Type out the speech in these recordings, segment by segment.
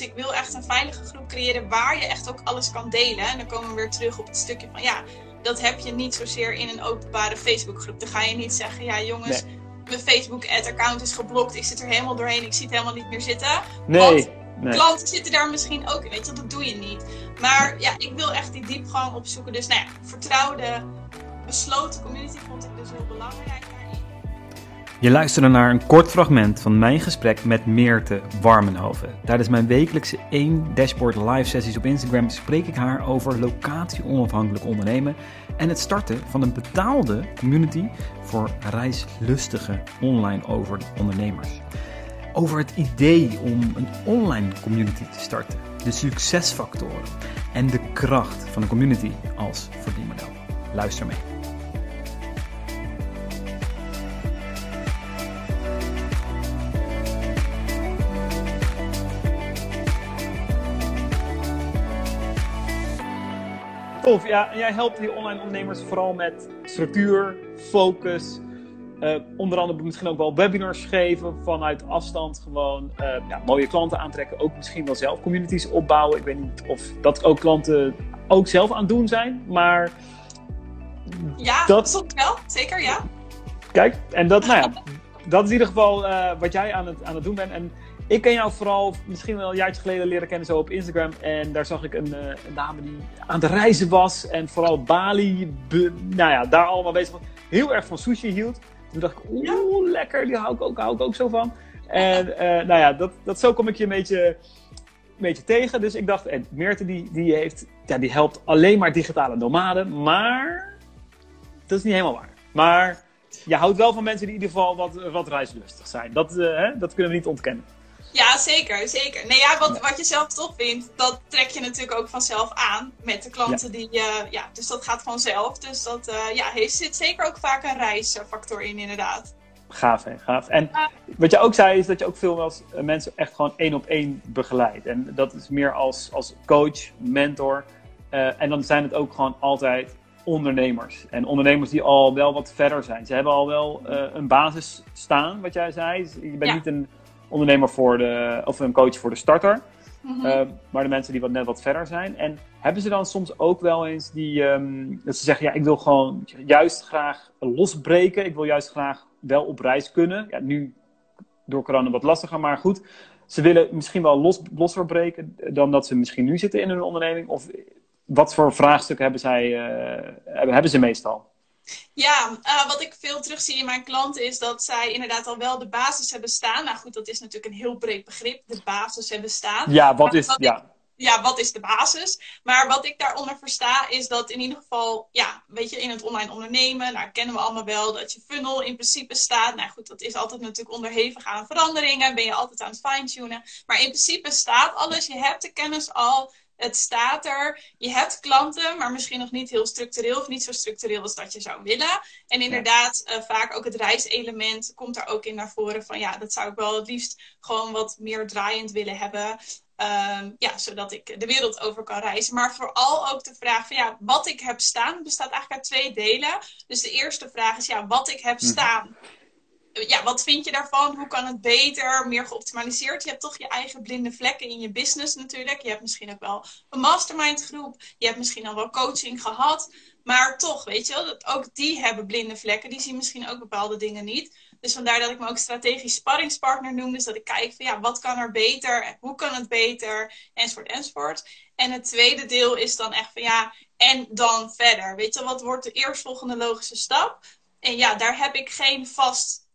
ik wil echt een veilige groep creëren waar je echt ook alles kan delen. En dan komen we weer terug op het stukje van ja, dat heb je niet zozeer in een openbare Facebookgroep. Dan ga je niet zeggen, ja jongens, mijn Facebook-ad-account is geblokt, ik zit er helemaal doorheen, ik zie het helemaal niet meer zitten. Nee. Want nee. klanten zitten daar misschien ook in, weet je, dat doe je niet. Maar ja, ik wil echt die diepgang opzoeken. Dus nou ja, vertrouwde, besloten community vond ik dus heel belangrijk. Je luisterde naar een kort fragment van mijn gesprek met Meerte Warmenhoven. Tijdens mijn wekelijkse 1 Dashboard live sessies op Instagram spreek ik haar over locatie-onafhankelijk ondernemen en het starten van een betaalde community voor reislustige online over ondernemers. Over het idee om een online community te starten, de succesfactoren en de kracht van een community als verdienmodel. Luister mee. Tof, ja. En jij helpt die online ondernemers vooral met structuur, focus. eh, onder andere misschien ook wel webinars geven vanuit afstand. Gewoon eh, ja, mooie klanten aantrekken. Ook misschien wel zelf communities opbouwen. Ik weet niet of dat ook klanten ook zelf aan het doen zijn. Maar Ja, Dat- soms wel, zeker ja. Kijk, en dat, nou ja, dat is in ieder geval eh, wat jij aan het, aan het doen bent. En ik ken jou vooral misschien wel een jaartje geleden leren kennen zo op Instagram. En daar zag ik een, eh, een dame die aan het reizen was. En vooral Bali, be- nou ja, daar allemaal bezig was. Heel erg van sushi hield. Toen dacht ik, oeh, lekker, die hou ik ook, hou ik ook zo van. En eh, nou ja, dat, dat, zo kom ik je een beetje, een beetje tegen. Dus ik dacht, en Meerte die, die, heeft, ja, die helpt alleen maar digitale nomaden. Maar dat is niet helemaal waar. Maar je houdt wel van mensen die in ieder geval wat, wat reislustig zijn. Dat, eh, hè, dat kunnen we niet ontkennen. Ja, zeker, zeker. Nee, ja, wat, wat je zelf tof vindt, dat trek je natuurlijk ook vanzelf aan met de klanten die je... ja, dus dat gaat vanzelf. Dus dat, eh, ja, er zit zeker ook vaak een reisfactor in, inderdaad. Gaaf, hè? Gaaf. En wat je ook zei, is dat je ook veel wel eh, mensen echt gewoon één op één begeleidt. En dat is meer als, als coach, mentor. Eh, en dan zijn het ook gewoon altijd ondernemers. En ondernemers die al wel wat verder zijn. Ze hebben al wel een basis staan, wat jij zei. Je bent Ja. niet een ondernemer voor de, of een coach voor de starter. Mhm. Uh, maar de mensen die wat, net wat verder zijn. En hebben ze dan soms ook wel eens die, ehm, dat ze zeggen, ja, ik wil gewoon juist graag losbreken. Ik wil juist graag wel op reis kunnen. Ja, nu door corona wat lastiger, maar goed. Ze willen misschien wel los, losser breken dan dat ze misschien nu zitten in hun onderneming. Of wat voor vraagstukken hebben, zij, uh, hebben, hebben ze meestal? Ja, uh, wat ik veel terugzie in mijn klanten is dat zij inderdaad al wel de basis hebben staan. Nou goed, dat is natuurlijk een heel breed begrip, de basis hebben staan. Ja, wat is, wat ja. Ik, ja, wat is de basis? Maar wat ik daaronder versta is dat in ieder geval, ja, weet je, in het online ondernemen, nou kennen we allemaal wel dat je funnel in principe staat. Nou goed, dat is altijd natuurlijk onderhevig aan veranderingen, ben je altijd aan het fine-tunen. Maar in principe staat alles, je hebt de kennis al, het staat er. Je hebt klanten, maar misschien nog niet heel structureel of niet zo structureel als dat je zou willen. En inderdaad, ja. uh, vaak ook het reiselement komt daar ook in naar voren van ja, dat zou ik wel het liefst gewoon wat meer draaiend willen hebben. Um, ja, zodat ik de wereld over kan reizen. Maar vooral ook de vraag van ja, wat ik heb staan bestaat eigenlijk uit twee delen. Dus de eerste vraag is ja, wat ik heb staan. Ja, wat vind je daarvan? Hoe kan het beter, meer geoptimaliseerd? Je hebt toch je eigen blinde vlekken in je business natuurlijk. Je hebt misschien ook wel een mastermind groep. Je hebt misschien al wel coaching gehad. Maar toch, weet je wel, dat ook die hebben blinde vlekken. Die zien misschien ook bepaalde dingen niet. Dus vandaar dat ik me ook strategisch sparringspartner noem. Dus dat ik kijk van ja, wat kan er beter? Hoe kan het beter? Enzovoort, enzovoort. En het tweede deel is dan echt van ja, en dan verder. Weet je, wat wordt de eerstvolgende logische stap? En ja, daar heb ik geen vast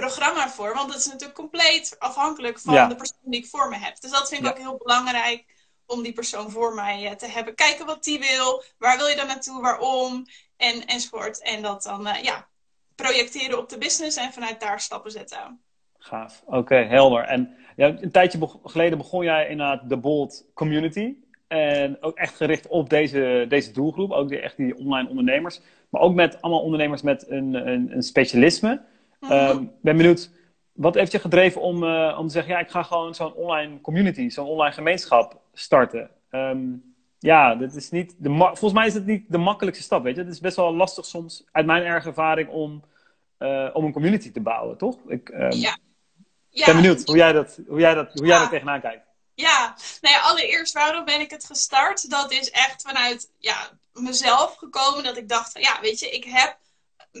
programma voor. Want dat is natuurlijk compleet afhankelijk van ja. de persoon die ik voor me heb. Dus dat vind ik ja. ook heel belangrijk om die persoon voor mij te hebben. Kijken wat die wil. Waar wil je dan naartoe? Waarom? En, enzovoort. En dat dan, uh, ja, projecteren op de business en vanuit daar stappen zetten. Gaaf. Oké, okay, helder. En ja, een tijdje be geleden begon jij inderdaad de Bold Community. En ook echt gericht op deze, deze doelgroep. Ook die, echt die online ondernemers. Maar ook met allemaal ondernemers met een, een, een specialisme. Ik um, ben benieuwd, wat heeft je gedreven om, uh, om te zeggen... ja, ik ga gewoon zo'n online community, zo'n online gemeenschap starten? Um, ja, dat is niet de volgens mij is het niet de makkelijkste stap, weet je. Het is best wel lastig soms, uit mijn erge ervaring, om, uh, om een community te bouwen, toch? Ik um, ja. ja. ben benieuwd hoe jij dat, hoe jij dat, hoe jij ja. dat tegenaan kijkt. Ja, nou ja, allereerst waarom ben ik het gestart? Dat is echt vanuit ja, mezelf gekomen. Dat ik dacht, ja, weet je, ik heb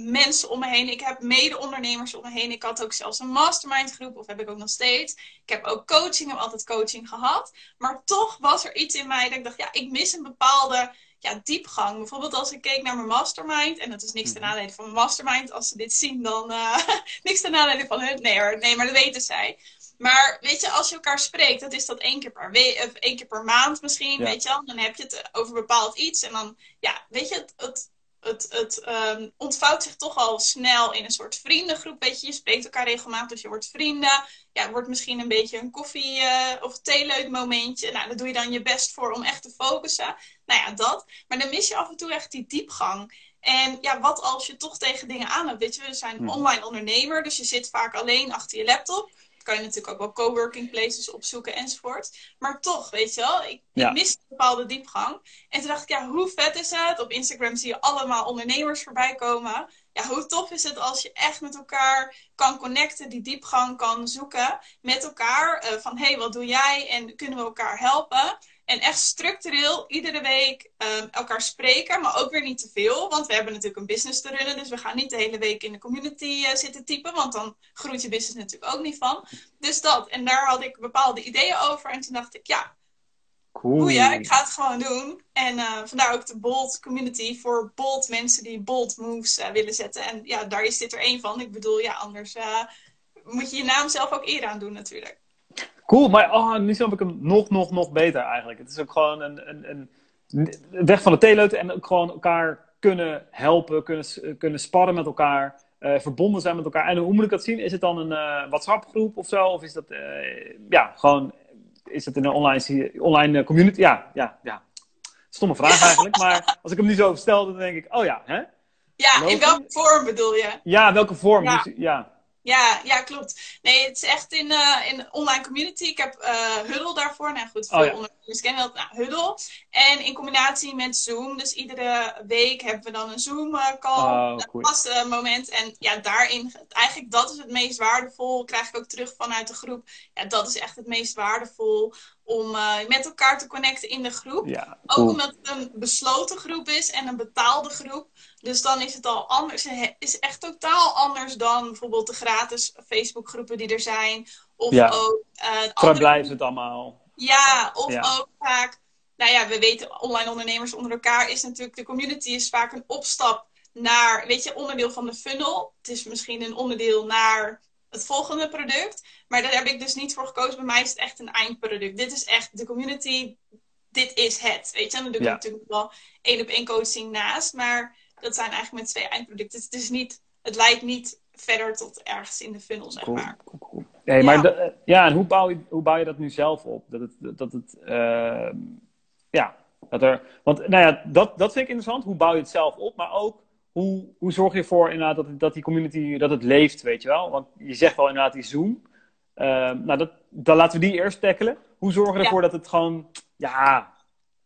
mensen om me heen. Ik heb mede-ondernemers om me heen. Ik had ook zelfs een mastermind groep, of heb ik ook nog steeds. Ik heb ook coaching, heb altijd coaching gehad. Maar toch was er iets in mij dat ik dacht, ja, ik mis een bepaalde ja, diepgang. Bijvoorbeeld als ik keek naar mijn mastermind, en dat is niks ten mhm. nadele van mijn mastermind. Als ze dit zien, dan uh, niks ten nadele van hun. Nee hoor, nee, maar dat weten zij. Maar weet je, als je elkaar spreekt, dat is dat één keer per, week, of één keer per maand misschien, weet je wel. Dan heb je het over bepaald iets. En dan, ja, weet je, het, het, het, het um, ontvouwt zich toch al snel in een soort vriendengroep. Weet je, je spreekt elkaar regelmatig, dus je wordt vrienden. Ja, het wordt misschien een beetje een koffie- uh, of theeleuk momentje. Nou, daar doe je dan je best voor om echt te focussen. Nou ja, dat. Maar dan mis je af en toe echt die diepgang. En ja, wat als je toch tegen dingen aan hebt? Weet je, we zijn hmm. online ondernemer, dus je zit vaak alleen achter je laptop kan je natuurlijk ook wel coworking places opzoeken enzovoort. Maar toch, weet je wel, ik, ik mis een bepaalde diepgang. En toen dacht ik, ja, hoe vet is het? Op Instagram zie je allemaal ondernemers voorbij komen. Ja, hoe tof is het als je echt met elkaar kan connecten, die diepgang kan zoeken met elkaar. Uh, van, hé, hey, wat doe jij? En kunnen we elkaar helpen? En echt structureel iedere week um, elkaar spreken, maar ook weer niet te veel. Want we hebben natuurlijk een business te runnen. Dus we gaan niet de hele week in de community uh, zitten typen. Want dan groeit je business natuurlijk ook niet van. Dus dat. En daar had ik bepaalde ideeën over. En toen dacht ik, ja, cool. ja, ik ga het gewoon doen. En uh, vandaar ook de Bold Community voor bold mensen die bold moves uh, willen zetten. En ja, daar is dit er één van. Ik bedoel, ja, anders moet je je naam zelf ook eer aan doen natuurlijk. Cool, maar oh, nu snap ik hem nog, nog, nog beter eigenlijk. Het is ook gewoon een, een, een weg van de theeleut en ook gewoon elkaar kunnen helpen, kunnen, kunnen sparren met elkaar, uh, verbonden zijn met elkaar. En hoe moet ik dat zien? Is het dan een uh, WhatsApp-groep of zo? Of is dat, uh, ja, gewoon, is het in een online, online community? Ja, ja, ja. Stomme vraag eigenlijk, maar als ik hem nu zo stel, dan denk ik, oh ja, hè? Ja, in welke vorm bedoel je? Ja, welke vorm? Ja. Dus, ja. Ja, ja, klopt. Nee, het is echt in, uh, in online community. Ik heb uh, Huddle daarvoor. Nou goed, veel oh, ja. ondernemers kennen dat. Nou, Huddle. En in combinatie met Zoom. Dus iedere week hebben we dan een Zoom-call. Uh, oh, cool. moment. En ja, daarin, eigenlijk dat is het meest waardevol. Krijg ik ook terug vanuit de groep. Ja, dat is echt het meest waardevol om uh, met elkaar te connecten in de groep. Ja, Ook omdat het een besloten groep is en een betaalde groep. Dus dan is het al anders. Het is echt totaal anders dan bijvoorbeeld de gratis Facebookgroepen die er zijn. Of ja. ook. Uh, blijft het allemaal. Ja, of ook vaak. Nou ja, we weten, online ondernemers onder elkaar is natuurlijk. De community is vaak een opstap naar, weet je, onderdeel van de funnel. Het is misschien een onderdeel naar het volgende product. Maar daar heb ik dus niet voor gekozen. Bij mij is het echt een eindproduct. Dit is echt de community. Dit is het. Weet je, dan doe ik natuurlijk wel één op één coaching naast. Maar dat zijn eigenlijk met twee eindproducten. Het, is niet, het leidt niet verder tot ergens in de funnel, zeg maar. Nee, maar ja. ja, en hoe bouw, je, hoe bouw je dat nu zelf op? Dat het, dat het uh, ja, dat er, want nou ja, dat, dat vind ik interessant. Hoe bouw je het zelf op? Maar ook, hoe, hoe zorg je ervoor inderdaad dat, dat die community, dat het leeft, weet je wel? Want je zegt wel inderdaad die Zoom. Uh, nou, dat, dan laten we die eerst tackelen. Hoe zorgen we ervoor dat het gewoon, ja,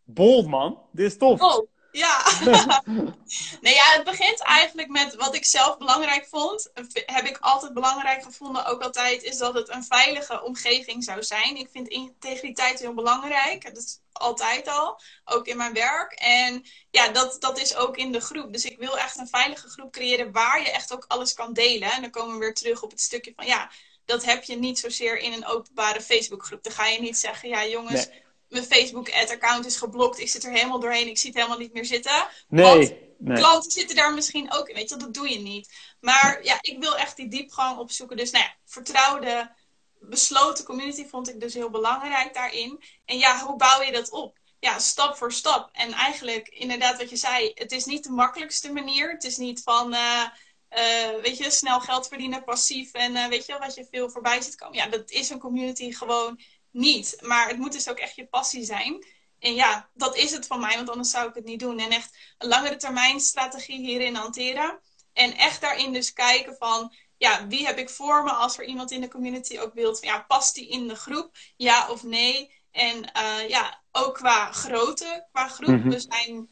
bold man. Dit is tof. Oh. Ja. nee, ja, het begint eigenlijk met wat ik zelf belangrijk vond. Heb ik altijd belangrijk gevonden, ook altijd, is dat het een veilige omgeving zou zijn. Ik vind integriteit heel belangrijk. Dat is altijd al, ook in mijn werk. En ja, dat, dat is ook in de groep. Dus ik wil echt een veilige groep creëren waar je echt ook alles kan delen. En dan komen we weer terug op het stukje van ja, dat heb je niet zozeer in een openbare Facebookgroep. Dan ga je niet zeggen, ja jongens mijn Facebook-ad-account is geblokt. Ik zit er helemaal doorheen. Ik zie het helemaal niet meer zitten. Nee, Want nee. klanten zitten daar misschien ook in. Weet je, dat doe je niet. Maar ja, ik wil echt die diepgang opzoeken. Dus nou ja, vertrouwde, besloten community vond ik dus heel belangrijk daarin. En ja, hoe bouw je dat op? Ja, stap voor stap. En eigenlijk, inderdaad, wat je zei, het is niet de makkelijkste manier. Het is niet van. Uh, uh, weet je, snel geld verdienen, passief en uh, weet je wat je veel voorbij ziet komen. Ja, dat is een community gewoon niet. Maar het moet dus ook echt je passie zijn. En ja, dat is het van mij, want anders zou ik het niet doen. En echt een langere termijn strategie hierin hanteren. En echt daarin dus kijken van, ja, wie heb ik voor me als er iemand in de community ook wilt. Ja, past die in de groep? Ja of nee? En uh, ja, ook qua grootte, qua groep. Mhm. We zijn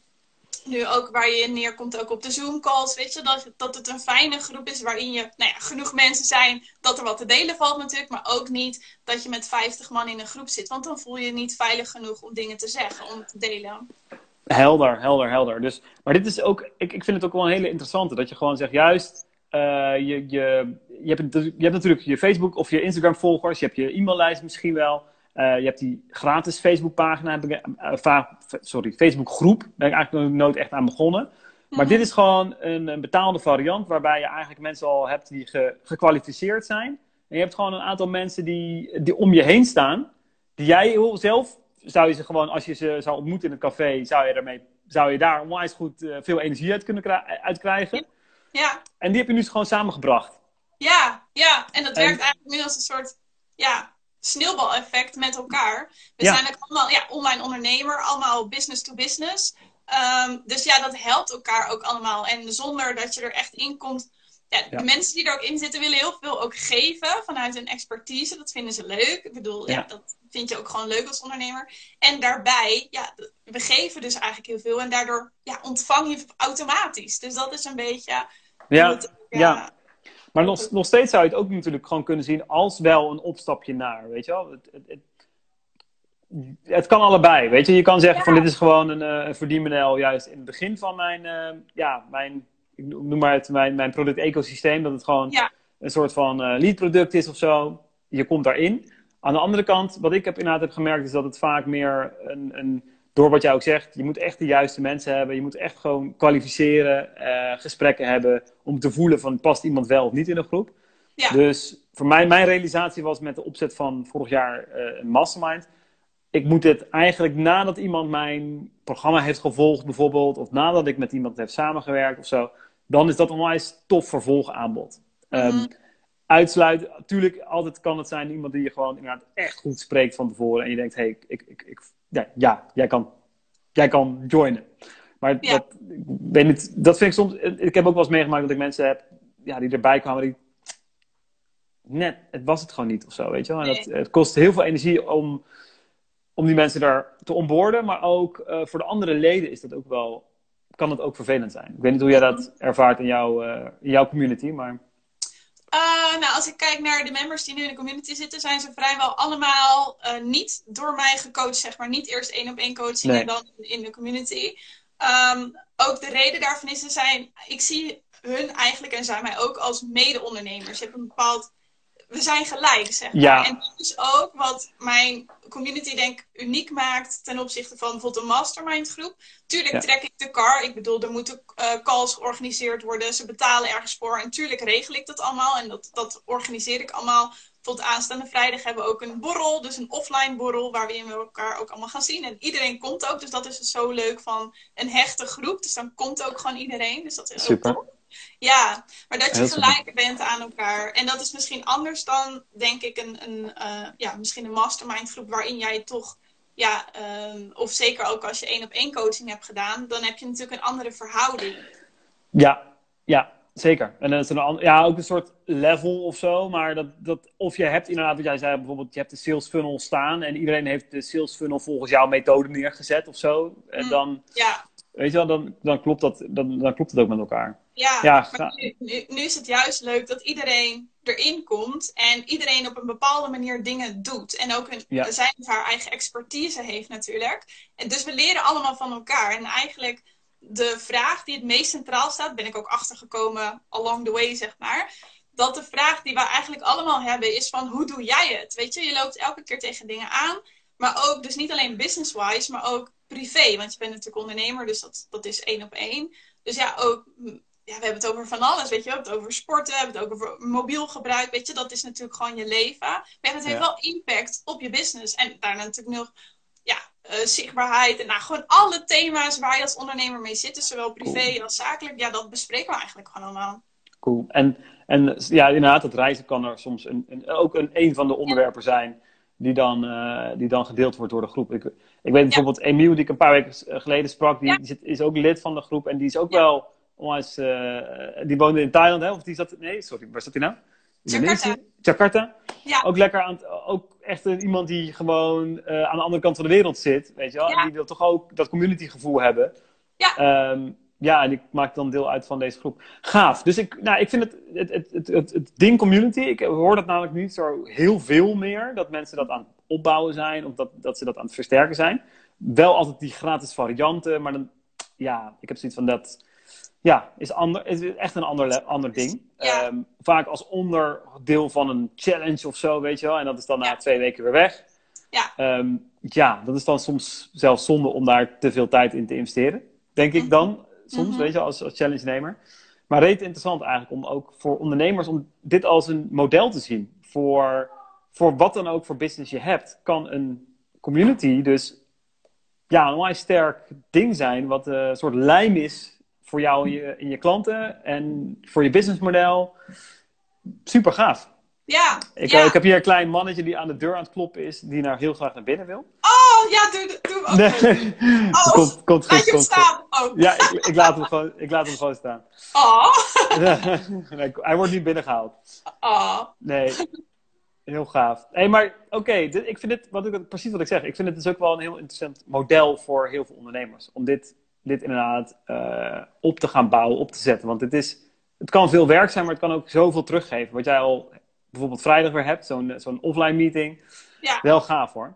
nu ook waar je neerkomt, ook op de Zoom-calls, weet je, dat, dat het een fijne groep is waarin je, nou ja, genoeg mensen zijn, dat er wat te delen valt natuurlijk, maar ook niet dat je met 50 man in een groep zit, want dan voel je je niet veilig genoeg om dingen te zeggen, om te delen. Helder, helder, helder. Dus, maar dit is ook, ik, ik vind het ook wel een hele interessante, dat je gewoon zegt, juist, uh, je, je, je, hebt, je hebt natuurlijk je Facebook of je Instagram volgers, je hebt je e-maillijst misschien wel. Uh, je hebt die gratis Facebookpagina, uh, sorry, Facebookgroep. Daar ben ik eigenlijk nooit echt aan begonnen. Maar dit is gewoon een, een, betaalde variant waarbij je eigenlijk mensen al hebt die ge, gekwalificeerd zijn. En je hebt gewoon een aantal mensen die, die om je heen staan. Die jij zelf, zou je ze gewoon, als je ze zou ontmoeten in het café, zou je, daarmee, zou je daar onwijs goed uh, veel energie uit kunnen uitkrijgen. Ja. En die heb je nu gewoon samengebracht. Ja, ja. En dat werkt eigenlijk nu als een soort, ja, sneeuwbaleffect met elkaar. We zijn ook allemaal ja, online ondernemer, allemaal business to business. Ehm, dus ja, dat helpt elkaar ook allemaal. En zonder dat je er echt in komt. Ja, De mensen die er ook in zitten willen heel veel ook geven vanuit hun expertise. Dat vinden ze leuk. Ik bedoel, ja. dat vind je ook gewoon leuk als ondernemer. En daarbij, ja, we geven dus eigenlijk heel veel. En daardoor ja, ontvang je automatisch. Dus dat is een beetje... Ja, ja. Maar nog, nog steeds zou je het ook natuurlijk gewoon kunnen zien als wel een opstapje naar, weet je wel? Het, het, het, het kan allebei, weet je. Je kan zeggen van dit is gewoon een, uh, een verdienmodel juist in het begin van mijn, uh, ja, mijn, ik noem maar het, mijn, mijn product-ecosysteem. Dat het gewoon een soort van uh, lead-product is of zo. Je komt daarin. Aan de andere kant, wat ik heb inderdaad heb gemerkt, is dat het vaak meer een, een door wat jij ook zegt, je moet echt de juiste mensen hebben. Je moet echt gewoon kwalificeren, uh, gesprekken hebben om te voelen van past iemand wel of niet in een groep. Ja. Dus voor mij, mijn realisatie was met de opzet van vorig jaar uh, een mastermind. Ik moet dit eigenlijk nadat iemand mijn programma heeft gevolgd bijvoorbeeld, of nadat ik met iemand heb samengewerkt of zo, dan is dat een onwijs tof vervolgaanbod. Mm -hmm. um, uitsluiten, natuurlijk, altijd kan het zijn iemand die je gewoon inderdaad echt goed spreekt van tevoren en je denkt, hé, hey, ik, ik, ik ja, ja jij, kan, jij kan joinen. Maar ja. dat, weet niet, dat vind ik soms. Ik heb ook wel eens meegemaakt dat ik mensen heb ja, die erbij kwamen die. Net, het was het gewoon niet of zo, weet je wel. En dat, het kost heel veel energie om, om die mensen daar te onboorden. Maar ook uh, voor de andere leden is dat ook wel, kan het ook vervelend zijn. Ik weet niet hoe jij dat ervaart in, jou, uh, in jouw community, maar. Uh, nou, als ik kijk naar de members die nu in de community zitten, zijn ze vrijwel allemaal uh, niet door mij gecoacht, zeg maar. Niet eerst één op één coaching nee. en dan in de community. Um, ook de reden daarvan is, ze zijn, ik zie hun eigenlijk en zij mij ook als mede-ondernemers. Je hebt een bepaald we zijn gelijk, zeg maar. Ja. En dat is ook wat mijn community denk uniek maakt ten opzichte van bijvoorbeeld een mastermind groep. Tuurlijk ja. trek ik de car. Ik bedoel, er moeten uh, calls georganiseerd worden. Ze betalen ergens voor. En tuurlijk regel ik dat allemaal. En dat, dat organiseer ik allemaal. Bijvoorbeeld aanstaande vrijdag hebben we ook een borrel. Dus een offline borrel waar we elkaar ook allemaal gaan zien. En iedereen komt ook. Dus dat is zo leuk van een hechte groep. Dus dan komt ook gewoon iedereen. Dus dat is Super. top. Ja, maar dat je gelijk bent aan elkaar. En dat is misschien anders dan, denk ik, een, een, uh, ja, misschien een mastermind groep waarin jij toch, ja, um, of zeker ook als je één op één coaching hebt gedaan, dan heb je natuurlijk een andere verhouding. Ja, ja, zeker. En dan is er een, ja, ook een soort level of zo, maar dat, dat, of je hebt inderdaad, wat jij zei, bijvoorbeeld, je hebt de sales funnel staan en iedereen heeft de sales funnel volgens jouw methode neergezet of zo. En Mm, dan, Ja, weet je wel, dan, dan, klopt dat, dan, dan klopt het ook met elkaar. Ja, Ja, maar ga- nu, nu, nu is het juist leuk dat iedereen erin komt en iedereen op een bepaalde manier dingen doet. En ook een, Ja. zijn of haar eigen expertise heeft natuurlijk. En dus we leren allemaal van elkaar. En eigenlijk de vraag die het meest centraal staat, ben ik ook achtergekomen along the way, zeg maar. Dat de vraag die we eigenlijk allemaal hebben is van hoe doe jij het? Weet je, je loopt elke keer tegen dingen aan. Maar ook, dus niet alleen business-wise, maar ook privé. Want je bent natuurlijk ondernemer, dus dat, dat is één op één. Dus ja, ook, ja, we hebben het over van alles, weet je. We hebben het over sporten, we hebben het ook over mobiel gebruik, weet je. Dat is natuurlijk gewoon je leven. Maar het heeft Ja. wel impact op je business. En daarna natuurlijk nog, ja, eh, zichtbaarheid. En nou, gewoon alle thema's waar je als ondernemer mee zit. Dus zowel privé als zakelijk. Ja, dat bespreken we eigenlijk gewoon allemaal. Cool. En, en ja, inderdaad, het reizen kan er soms een, een, ook een, een van de onderwerpen zijn die dan, eh, die dan gedeeld wordt door de groep. Ik, ik weet bijvoorbeeld Emiel, die ik een paar weken eh, geleden sprak, die, Ja. die zit, is ook lid van de groep en die is ook wel onwijs, eh, die woonde in Thailand, hè? Of die zat, nee, sorry, waar zat hij nou? Indonesië? Jakarta. Ja. Ook lekker aan, het- ook echt iemand die gewoon eh, aan de andere kant van de wereld zit, weet je wel? Ja. En die wil toch ook dat community gevoel hebben. Ja. Ehm, ja, en ik maak dan deel uit van deze groep. Gaaf. Dus ik, nou, ik vind het, het, het, het, het, het ding community, ik hoor dat namelijk niet zo heel veel meer, dat mensen dat aan het opbouwen zijn, of dat, dat ze dat aan het versterken zijn. Wel altijd die gratis varianten, maar dan, ja, ik heb zoiets van dat, ja, is, ander, is echt een ander, ander ding. Ja. Ehm, vaak als onderdeel van een challenge of zo, weet je wel, en dat is dan na twee weken weer weg. Ja. Ehm, ja, dat is dan soms zelfs zonde om daar te veel tijd in te investeren. Denk ik dan, soms, Mhm. weet je, als, als challenge-nemer. Maar reet interessant eigenlijk om ook voor ondernemers om dit als een model te zien. Voor, voor wat dan ook voor business je hebt, kan een community dus ja, een onwijs sterk ding zijn. Wat eh, een soort lijm is voor jou in je, in je klanten en voor je businessmodel. Super gaaf. Ja. Ik, ja. eh, ik heb hier een klein mannetje die aan de deur aan het kloppen is, die nou heel graag naar binnen wil. Oh, ja, doe, doe hem ook. Nee, Oh, komt, komt Laat goed, je hem komt goed. staan. Oh. Ja, ik, ik, laat hem gewoon, ik laat hem gewoon staan. Oh. Nee, hij wordt niet binnengehaald. Oh. Nee, heel gaaf. Hey, maar oké, ik vind dit, wat ik, precies wat ik zeg, ik vind het dus ook wel een heel interessant model voor heel veel ondernemers. Om dit, dit inderdaad eh, op te gaan bouwen, op te zetten. Want het, is, het kan veel werk zijn, maar het kan ook zoveel teruggeven. Wat jij al bijvoorbeeld vrijdag weer hebt, zo'n zo'n offline meeting. Ja. Wel gaaf hoor.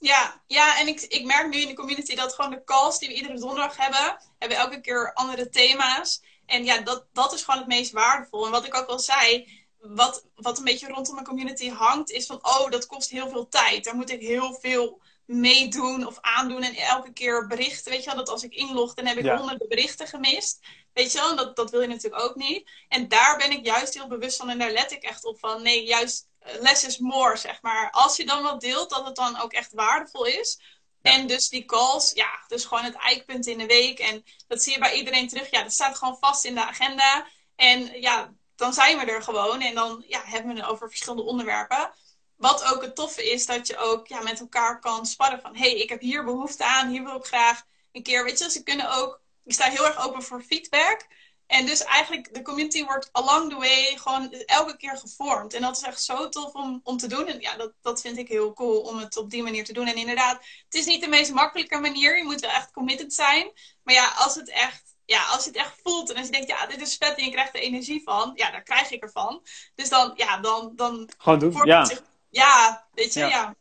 Ja, ja, en ik, ik merk nu in de community dat gewoon de calls die we iedere donderdag hebben, hebben elke keer andere thema's. En ja, dat, dat is gewoon het meest waardevol. En wat ik ook al zei, wat, wat een beetje rondom mijn community hangt, is van, oh, dat kost heel veel tijd. Daar moet ik heel veel meedoen of aandoen en elke keer berichten. Weet je wel, dat als ik inlog, dan heb ik Ja. honderden berichten gemist. Weet je wel, dat, dat wil je natuurlijk ook niet. En daar ben ik juist heel bewust van en daar let ik echt op van, nee, juist eh, less is more, zeg maar. Als je dan wat deelt, dat het dan ook echt waardevol is. Ja. En dus die calls, ja, dus gewoon het eikpunt in de week. En dat zie je bij iedereen terug. Ja, dat staat gewoon vast in de agenda. En ja, dan zijn we er gewoon. En dan ja, hebben we het over verschillende onderwerpen. Wat ook het toffe is, dat je ook ja, met elkaar kan sparren van... hé, hey, ik heb hier behoefte aan, hier wil ik graag een keer... Weet je, ze kunnen ook... Ik sta heel erg open voor feedback. En dus eigenlijk, de community wordt along the way gewoon elke keer gevormd. En dat is echt zo tof om, om te doen. En ja, dat, dat vind ik heel cool om het op die manier te doen. En inderdaad, het is niet de meest makkelijke manier. Je moet wel echt committed zijn. Maar ja, als het echt, ja, als je het echt voelt en als je denkt, ja, dit is vet en je krijgt er energie van, ja, daar krijg ik ervan. Dus dan, ja, dan, dan Gewoon doen. Ja, zich. Ja, weet je, Ja. ja.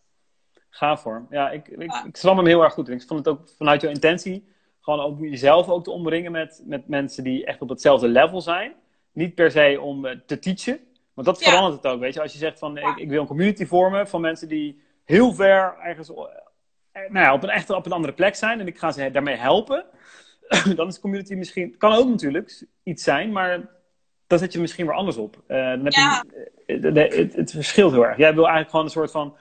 gaaf hoor. Ja, ik, ik, Ja. ik hem heel erg goed. En ik vond het ook vanuit jouw intentie, gewoon ook jezelf ook te omringen met, met mensen die echt op hetzelfde level zijn. Niet per se om eh, te teachen, want dat Ja. verandert het ook. Weet je, als je zegt van ik, ik wil een community vormen van mensen die heel ver ergens, eh, nou ja, op een echt op een andere plek zijn en ik ga ze daarmee helpen. dan is community misschien, kan ook natuurlijk iets zijn, maar dan zet je misschien weer anders op. Dan heb Ja. je, eh, de- de- het, het verschilt heel erg. Jij wil eigenlijk gewoon een soort van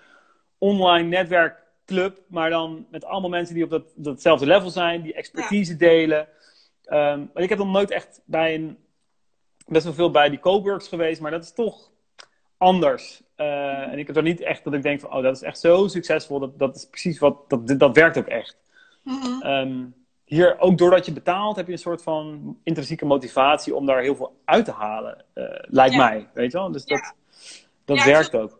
online netwerkclub, maar dan met allemaal mensen die op dat, datzelfde level zijn, die expertise delen. Ehm, maar ik heb nog nooit echt bij een, best wel veel bij die coworks geweest, maar dat is toch anders. Eh, en ik heb er niet echt dat ik denk van, oh, dat is echt zo succesvol, dat, dat is precies wat, dat, dat werkt ook echt. Mhm. Ehm, hier, ook doordat je betaalt, heb je een soort van intrinsieke motivatie om daar heel veel uit te halen, eh, lijkt Ja. mij. Weet je wel? Dus Ja. dat, dat Ja, werkt ook.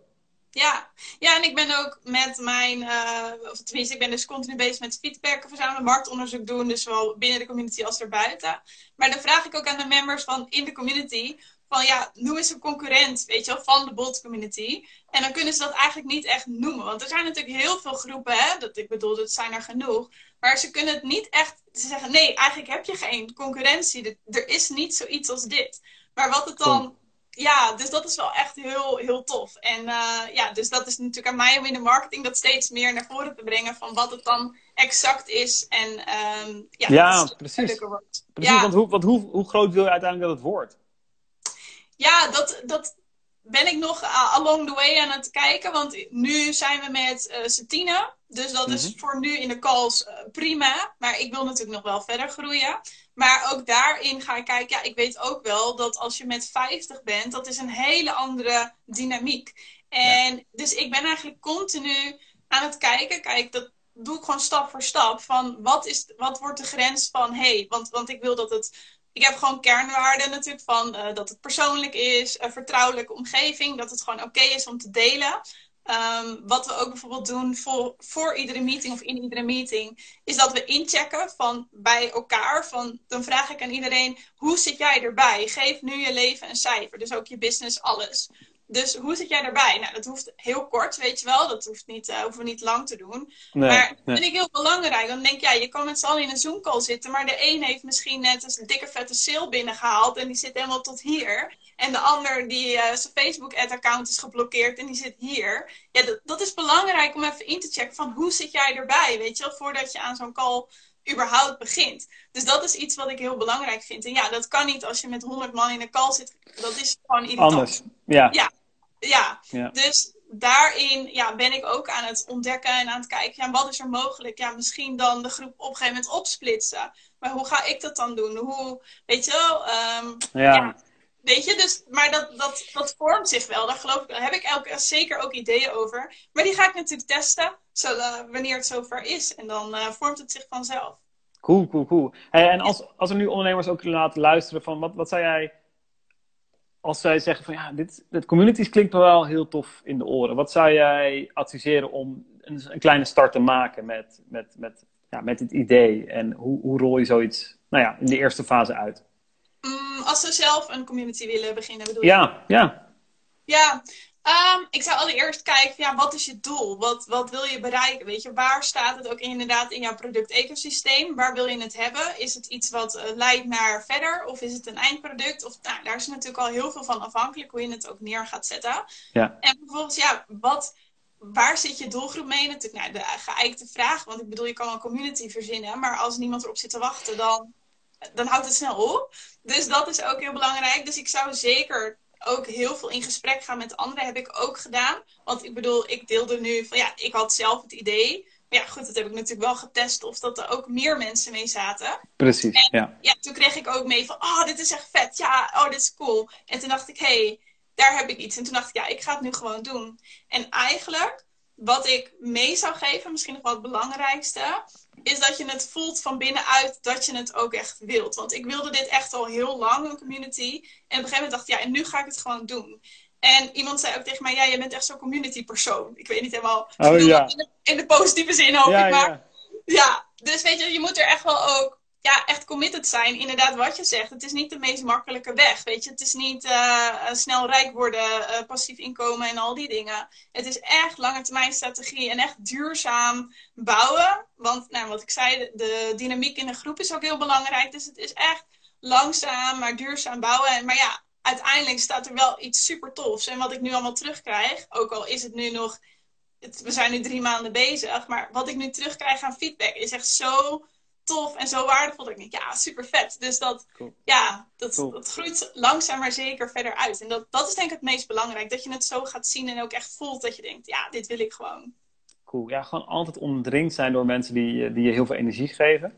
Ja. ja, en ik ben ook met mijn, eh, of tenminste, ik ben dus continu bezig met feedback verzamelen, marktonderzoek doen, dus zowel binnen de community als erbuiten. Maar dan vraag ik ook aan de members van in de community, van ja, noem eens een concurrent, weet je wel, van de bot community. En dan kunnen ze dat eigenlijk niet echt noemen, want er zijn natuurlijk heel veel groepen, hè, dat, ik bedoel, dat zijn er genoeg. Maar ze kunnen het niet echt, ze zeggen nee, eigenlijk heb je geen concurrentie, Er- is niet zoiets als dit. Maar wat het dan ja, dus dat is wel echt heel, heel tof. En eh, ja, dus dat is natuurlijk aan mij om in de marketing dat steeds meer naar voren te brengen van wat het dan exact is. En ehm, ja, Ja, precies. Precies, Ja. want, hoe, want hoe, hoe groot wil je uiteindelijk dat het wordt? Ja, dat, dat ben ik nog uh, along the way aan het kijken. Want nu zijn we met eh Satine. Dus dat is Mhm. voor nu in de calls eh, prima. Maar ik wil natuurlijk nog wel verder groeien. Maar ook daarin ga ik kijken. Ja, ik weet ook wel dat als je met 50 bent, dat is een hele andere dynamiek. En dus ik ben eigenlijk continu aan het kijken. Kijk, dat doe ik gewoon stap voor stap. Van wat, is, wat wordt de grens van hey, want, want ik wil dat het ik heb gewoon kernwaarden natuurlijk van eh, dat het persoonlijk is, een vertrouwelijke omgeving, dat het gewoon oké is om te delen. Ehm, wat we ook bijvoorbeeld doen voor, voor iedere meeting of in iedere meeting, is dat we inchecken van bij elkaar. Van, dan vraag ik aan iedereen, hoe zit jij erbij? Geef nu je leven een cijfer, dus ook je business, alles. Dus hoe zit jij erbij? Nou, dat hoeft heel kort, weet je wel. Dat hoeft niet, uh, hoeven we niet lang te doen. maar dat vind ik heel belangrijk. Dan denk ik, ja, je kan met z'n allen in een Zoom-call zitten. Maar de een heeft misschien net een dikke vette sale binnengehaald. En die zit helemaal tot hier. En de ander die uh, zijn Facebook-ad-account is geblokkeerd. En die zit hier. Ja, dat, dat is belangrijk om even in te checken van hoe zit jij erbij? Weet je wel, voordat je aan zo'n call überhaupt begint. Dus dat is iets wat ik heel belangrijk vind. En ja, dat kan niet als je met 100 man in een call zit. Dat is gewoon irritant. Anders, ja. Ja, ja. ja. dus daarin ja, ben ik ook aan het ontdekken en aan het kijken. Ja, wat is er mogelijk? Ja, misschien dan de groep op een gegeven moment opsplitsen. Maar hoe ga ik dat dan doen? Hoe, weet je wel? Um, ja. ja. Weet je, dus, maar dat, dat, dat vormt zich wel. Daar geloof ik, daar heb ik elke, zeker ook ideeën over. Maar die ga ik natuurlijk testen, zodat, wanneer het zover is. En dan uh, vormt het zich vanzelf. Cool, cool, cool. Hey, en als, als er nu ondernemers ook laten luisteren van wat, wat zou jij als zij zeggen van ja, dit, dit communities klinkt me wel heel tof in de oren. Wat zou jij adviseren om een, een kleine start te maken met, met, met, ja, met dit idee? En hoe, hoe rol je zoiets nou ja, in de eerste fase uit? Mm, als ze zelf een community willen beginnen, bedoel je? Ja, ja. Ja, Um, ik zou allereerst kijken, ja, wat is je doel? Wat, wat wil je bereiken? Weet je, waar staat het ook inderdaad in jouw product-ecosysteem? Waar wil je het hebben? Is het iets wat uh, leidt naar verder? Of is het een eindproduct? Of, nou, daar is natuurlijk al heel veel van afhankelijk hoe je het ook neer gaat zetten. Ja. En vervolgens, ja, wat, waar zit je doelgroep mee? Natuurlijk, nou, de geëikte vraag. Want ik bedoel, je kan een community verzinnen, maar als niemand erop zit te wachten, dan, dan houdt het snel op. Dus dat is ook heel belangrijk. Dus ik zou zeker ook heel veel in gesprek gaan met anderen. Heb ik ook gedaan. Want ik bedoel, ik deelde nu van ja, ik had zelf het idee. Maar ja, goed, dat heb ik natuurlijk wel getest of dat er ook meer mensen mee zaten. Precies, en, ja. ja. Toen kreeg ik ook mee van, oh, dit is echt vet. Ja, oh, dit is cool. En toen dacht ik, hé, hey, daar heb ik iets. En toen dacht ik, ja, ik ga het nu gewoon doen. En eigenlijk, wat ik mee zou geven, misschien nog wel het belangrijkste, is dat je het voelt van binnenuit dat je het ook echt wilt. Want ik wilde dit echt al heel lang, een community. En op een gegeven moment dacht ik, ja, en nu ga ik het gewoon doen. En iemand zei ook tegen mij, ja, jij bent echt zo'n community persoon. Ik weet niet helemaal, oh, ja. in, de, in, de, positieve zin hoop ik maar. Ja. ja, dus weet je, je moet er echt wel ook ja, echt committed zijn. Inderdaad, wat je zegt. Het is niet de meest makkelijke weg. Weet je, het is niet uh, snel rijk worden, uh, passief inkomen en al die dingen. Het is echt lange termijn strategie en echt duurzaam bouwen. Want, nou, wat ik zei, de dynamiek in de groep is ook heel belangrijk. Dus het is echt langzaam, maar duurzaam bouwen. En, maar ja, uiteindelijk staat er wel iets super tofs. En wat ik nu allemaal terugkrijg, ook al is het nu nog. We zijn nu drie maanden bezig, maar wat ik nu terugkrijg aan feedback is echt zo tof en zo waardevol. Dat ik denk, ja, super vet. Dus dat, ja, dat, dat groeit langzaam maar zeker verder uit. En dat, dat is denk ik het meest belangrijk. Dat je het zo gaat zien en ook echt voelt dat je denkt, ja, dit wil ik gewoon. Cool. Ja, gewoon altijd omdringd zijn door mensen die, die je heel veel energie geven.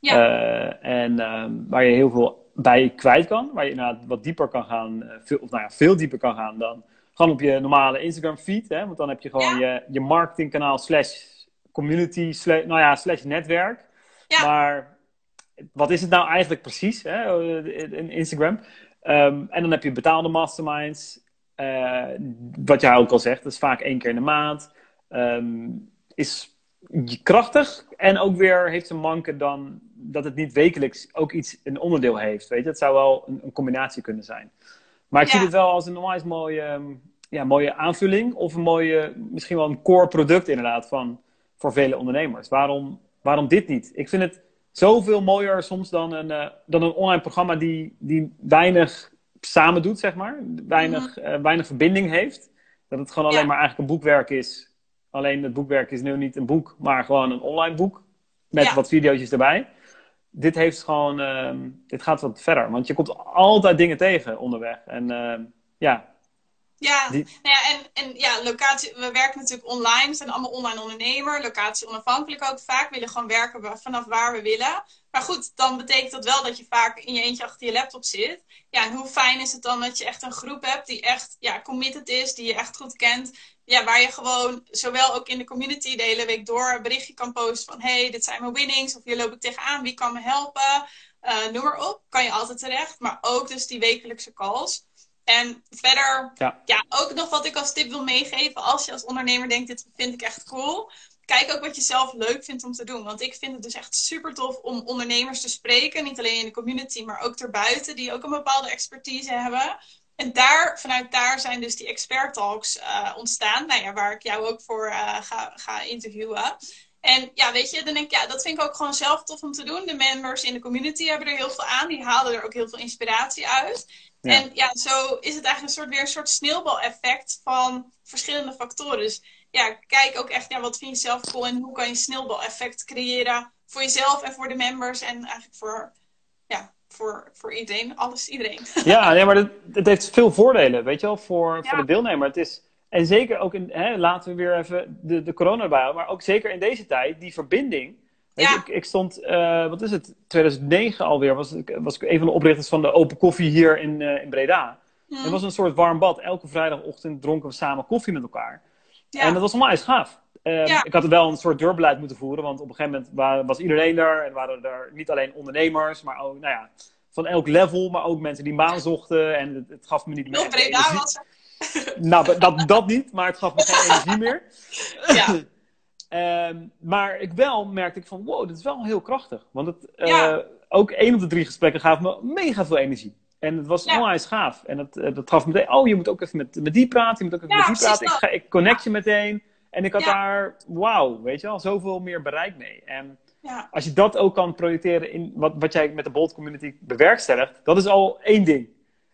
Ja. Uh, en uh, waar je heel veel bij kwijt kan. Waar je inderdaad wat dieper kan gaan. Uh, veel, of nou ja, veel dieper kan gaan dan gewoon op je normale Instagram feed. Hè? Want dan heb je gewoon ja. je, je marketingkanaal slash community slash, nou ja, slash netwerk. Ja. Maar wat is het nou eigenlijk precies, hè, in Instagram? Um, en dan heb je betaalde masterminds. Uh, wat jij ook al zegt, dat is vaak één keer in de maand. Um, is krachtig en ook weer heeft zijn manken dan dat het niet wekelijks ook iets, een onderdeel heeft. Weet je? Het zou wel een, een combinatie kunnen zijn. Maar ik ja. zie het wel als een onwijs mooie, ja, mooie aanvulling of een mooie, misschien wel een core product inderdaad van, voor vele ondernemers. Waarom waarom dit niet? Ik vind het zoveel mooier soms dan een, uh, dan een online programma die, die weinig samen doet, zeg maar. Weinig, uh, weinig verbinding heeft. Dat het gewoon alleen ja. maar eigenlijk een boekwerk is. Alleen het boekwerk is nu niet een boek, maar gewoon een online boek. Met ja. wat video's erbij. Dit heeft gewoon, uh, dit gaat wat verder. Want je komt altijd dingen tegen onderweg. En ehm, ja, nou ja en, en ja, locatie, we werken natuurlijk online. We zijn allemaal online ondernemer, locatie onafhankelijk ook. Vaak willen gewoon werken vanaf waar we willen. Maar goed, dan betekent dat wel dat je vaak in je eentje achter je laptop zit. Ja, en hoe fijn is het dan dat je echt een groep hebt die echt ja, committed is, die je echt goed kent. Ja, waar je gewoon zowel ook in de community de hele week door een berichtje kan posten van hey, dit zijn mijn winnings. Of hier loop ik tegenaan, wie kan me helpen? Uh, noem maar op, kan je altijd terecht. Maar ook dus die wekelijkse calls. En verder, Ja. ja. ook nog wat ik als tip wil meegeven. Als je als ondernemer denkt, dit vind ik echt cool. Kijk ook wat je zelf leuk vindt om te doen. Want ik vind het dus echt super tof om ondernemers te spreken. Niet alleen in de community, maar ook erbuiten. Die ook een bepaalde expertise hebben. En daar, vanuit daar zijn dus die expert talks eh, ontstaan. Nou ja, waar ik jou ook voor eh, ga, ga interviewen. En ja, weet je, dan denk ik, ja, dat vind ik ook gewoon zelf tof om te doen. De members in de community hebben er heel veel aan. Die halen er ook heel veel inspiratie uit. Ja. En ja, zo is het eigenlijk een soort, weer een soort sneeuwbaleffect van verschillende factoren. Dus ja, kijk ook echt, ja, wat vind je zelf cool en hoe kan je een sneeuwbaleffect creëren voor jezelf en voor de members en eigenlijk voor, ja, voor, voor iedereen, alles, iedereen. Ja, nee, maar het, het heeft veel voordelen, weet je wel, voor, Ja. voor de deelnemer. Het is, en zeker ook in, hè, laten we weer even de, de corona maar ook zeker in deze tijd, die verbinding. Ja. ik, ik stond, eh, wat is het, 2009 alweer, was, ik- was ik een van de oprichters van de Open Koffie hier in, eh, in Breda. Het was een soort warm bad. Elke vrijdagochtend dronken we samen koffie met elkaar. Ja. En dat was onwijs gaaf. Eh, Ja. Ik had wel een soort deurbeleid moeten voeren, want op een gegeven moment wa- was iedereen er. En waren er niet alleen ondernemers, maar ook, nou ja, van elk level, maar ook mensen die maan zochten. En het, het gaf me niet meer. Breda energie. was. Nou, dat, dat niet, maar het gaf me geen energie meer. Ja. Ehm, maar ik wel merkte ik van, wow, dit is wel heel krachtig. Want het, eh, ook één op de drie gesprekken gaf me mega veel energie. En het was Ja. onwijs gaaf. En dat, eh, dat gaf me meteen, oh, je moet ook even met, met die praten, je moet ook even Ja, met die praten. Ik, ga, ik connect je meteen. En ik had daar, wauw, weet je wel, zoveel meer bereik mee. En als je dat ook kan projecteren in wat, wat jij met de Bolt Community bewerkstelligt, dat is al één ding.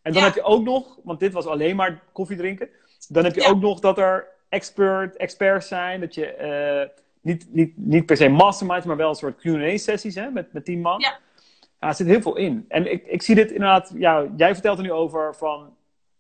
En dan Ja. heb je ook nog, want dit was alleen maar koffie drinken, dan heb je Ja. ook nog dat er expert, experts zijn, dat je eh, niet, niet, niet per se masterminds, maar wel een soort Q&A-sessies hè, met, met tien man. Ja. Ja, er zit heel veel in. En ik, ik zie dit inderdaad, ja, jij vertelt er nu over van,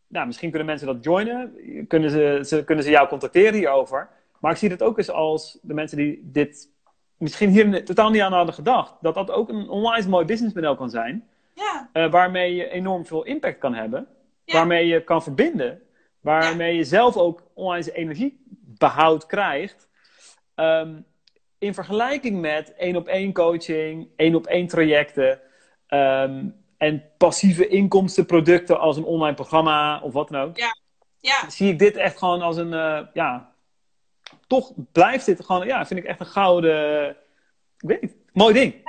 nou, misschien kunnen mensen dat joinen, kunnen ze, ze, kunnen ze jou contacteren hierover. Maar ik zie het ook eens als de mensen die dit misschien hier totaal niet aan hadden gedacht, dat dat ook een onwijs mooi businessmodel kan zijn, Ja. eh, waarmee je enorm veel impact kan hebben, Ja. waarmee je kan verbinden, waarmee je zelf ook onwijs energiebehoud krijgt. Ehm, in vergelijking met één op één coaching, één op één trajecten ehm, en passieve inkomstenproducten als een online programma of wat dan ook, Ja. zie ik dit echt gewoon als een, eh, ja, toch blijft dit gewoon, ja, vind ik echt een gouden, ik weet niet, mooi ding.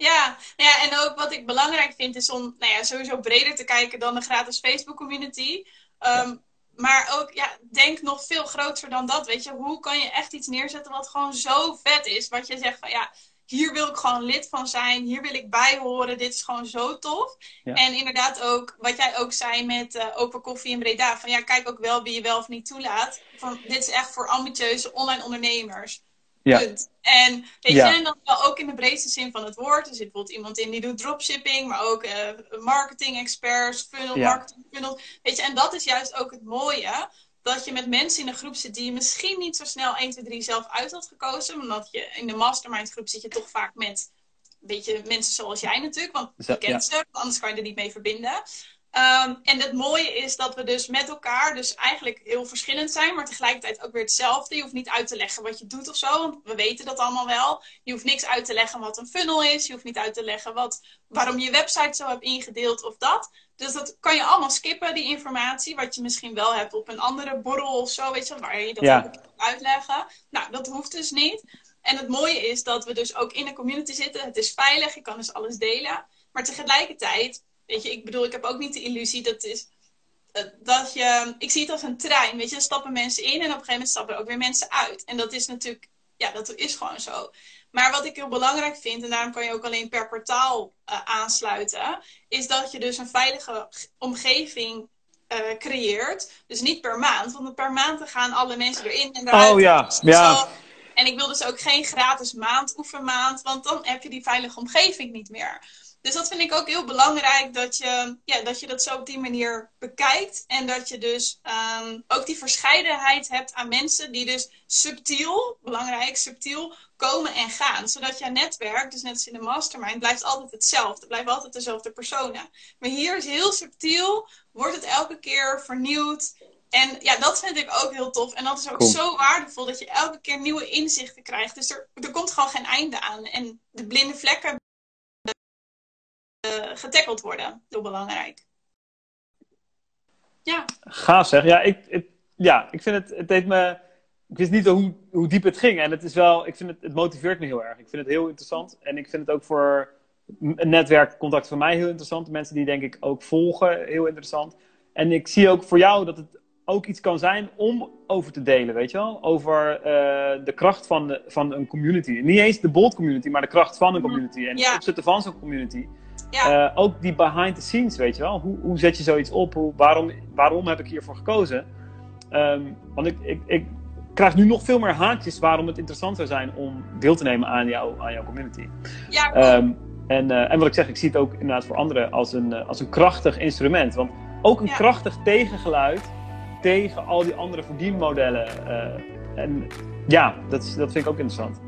Ja, nou ja, en ook wat ik belangrijk vind is om nou ja, sowieso breder te kijken dan de gratis Facebook community. Ehm, Maar ook, ja, denk nog veel groter dan dat. Weet je, hoe kan je echt iets neerzetten wat gewoon zo vet is? Wat je zegt van ja, hier wil ik gewoon lid van zijn, hier wil ik bij horen, dit is gewoon zo tof. Ja. En inderdaad ook, wat jij ook zei met eh, Open Koffie in Breda, van ja, kijk ook wel wie je wel of niet toelaat. Van, dit is echt voor ambitieuze online ondernemers. Ja. Punt. En weet Ja. je, en dan wel ook in de breedste zin van het woord. Er zit bijvoorbeeld iemand in die doet dropshipping, maar ook eh, marketing experts, funnel, Ja. marketing funnels. Weet je, en dat is juist ook het mooie. Dat je met mensen in een groep zit die je misschien niet zo snel 1, 2, 3 zelf uit had gekozen. Omdat je in de mastermind groep zit je toch vaak met een beetje mensen zoals jij natuurlijk. Want je kent ze, anders kan je er niet mee verbinden. Ehm, en het mooie is dat we dus met elkaar dus eigenlijk heel verschillend zijn, maar tegelijkertijd ook weer hetzelfde. Je hoeft niet uit te leggen wat je doet of zo, want we weten dat allemaal wel. Je hoeft niks uit te leggen wat een funnel is. Je hoeft niet uit te leggen wat, waarom je je website zo hebt ingedeeld of dat. Dus dat kan je allemaal skippen, die informatie, wat je misschien wel hebt op een andere borrel of zo, weet je, waar je dat Ja. kan uitleggen. Nou, dat hoeft dus niet. En het mooie is dat we dus ook in een community zitten. Het is veilig, je kan dus alles delen. Maar tegelijkertijd, weet je, ik bedoel, ik heb ook niet de illusie dat is eh, dat je, ik zie het als een trein, weet je, er stappen mensen in en op een gegeven moment stappen er ook weer mensen uit. En dat is natuurlijk, ja, dat is gewoon zo. Maar wat ik heel belangrijk vind, en daarom kan je ook alleen per kwartaal eh, aansluiten, is dat je dus een veilige omgeving eh, creëert. Dus niet per maand, want per maand gaan alle mensen erin en eruit. Oh ja, Dus ja. zo- En ik wil dus ook geen gratis maand, oefenmaand, want dan heb je die veilige omgeving niet meer. Dus dat vind ik ook heel belangrijk, dat je, ja, dat, je dat zo op die manier bekijkt. En dat je dus ehm, ook die verscheidenheid hebt aan mensen die dus subtiel, belangrijk, subtiel komen en gaan. Zodat jouw netwerk, dus net als in de mastermind, blijft altijd hetzelfde. Blijft altijd dezelfde personen. Maar hier is heel subtiel, wordt het elke keer vernieuwd. En ja, dat vind ik ook heel tof. En dat is ook Cool. zo waardevol dat je elke keer nieuwe inzichten krijgt. Dus er, er komt gewoon geen einde aan. En de blinde vlekken getackeld worden. Heel belangrijk. Ja. Gaaf zeg. Ja, ik, ja, ik vind het, het heeft me, ik wist niet hoe, hoe diep het ging. En het is wel, ik vind het, het motiveert me heel erg. Ik vind het heel interessant. En ik vind het ook voor een netwerkcontact voor mij heel interessant. Mensen die denk ik ook volgen, heel interessant. En ik zie ook voor jou dat het ook iets kan zijn om over te delen, weet je wel? Over uh, de kracht van, de, van een community. Niet eens de bold community, maar de kracht van een community. En het opzetten van zo'n community. Ja. Uh, ook die behind the scenes, weet je wel? Hoe, hoe zet je zoiets op? Hoe, waarom, waarom heb ik hiervoor gekozen? Um, want ik, ik, ik krijg nu nog veel meer haakjes waarom het interessant zou zijn om deel te nemen aan, jou, aan jouw community. Ja, um, en, uh, en wat ik zeg, ik zie het ook inderdaad voor anderen als een, uh, als een krachtig instrument. Want ook een Ja. krachtig tegengeluid tegen al die andere verdienmodellen. En ja, dat, dat vind ik ook interessant.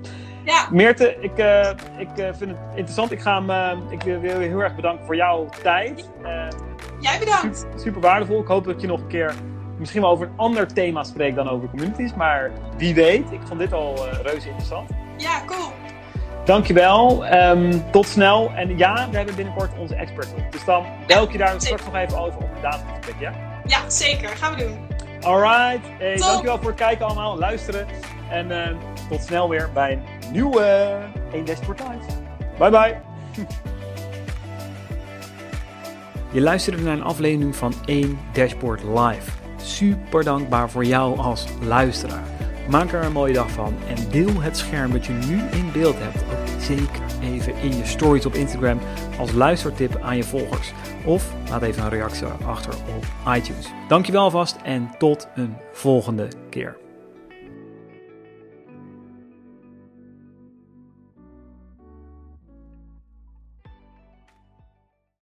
Ja. Meerte, ik, uh, ik uh, vind het interessant. Ik, ga hem, uh, ik wil, je heel erg bedanken voor jouw tijd. Jij bedankt. super, super waardevol. Ik hoop dat ik je nog een keer misschien wel over een ander thema spreek dan over communities. Maar wie weet, ik vond dit al reuze interessant. Ja, cool. Dankjewel. Um, tot snel. En ja, we hebben binnenkort onze expert op. Dus dan bel ik je daar straks nog even over op de datumgesprek, ja? Ja, zeker. Gaan we doen. Alright. Hey, Top. dankjewel voor het kijken allemaal, luisteren. En uh, tot snel weer bij een nieuwe 1 Dashboard Live. Bye bye. Je luisterde naar een aflevering van 1 Dashboard Live. Super dankbaar voor jou als luisteraar. Maak er een mooie dag van en deel het scherm dat je nu in beeld hebt ook zeker even in je stories op Instagram als luistertip aan je volgers. Of laat even een reactie achter op iTunes. Dankjewel vast en tot een volgende keer.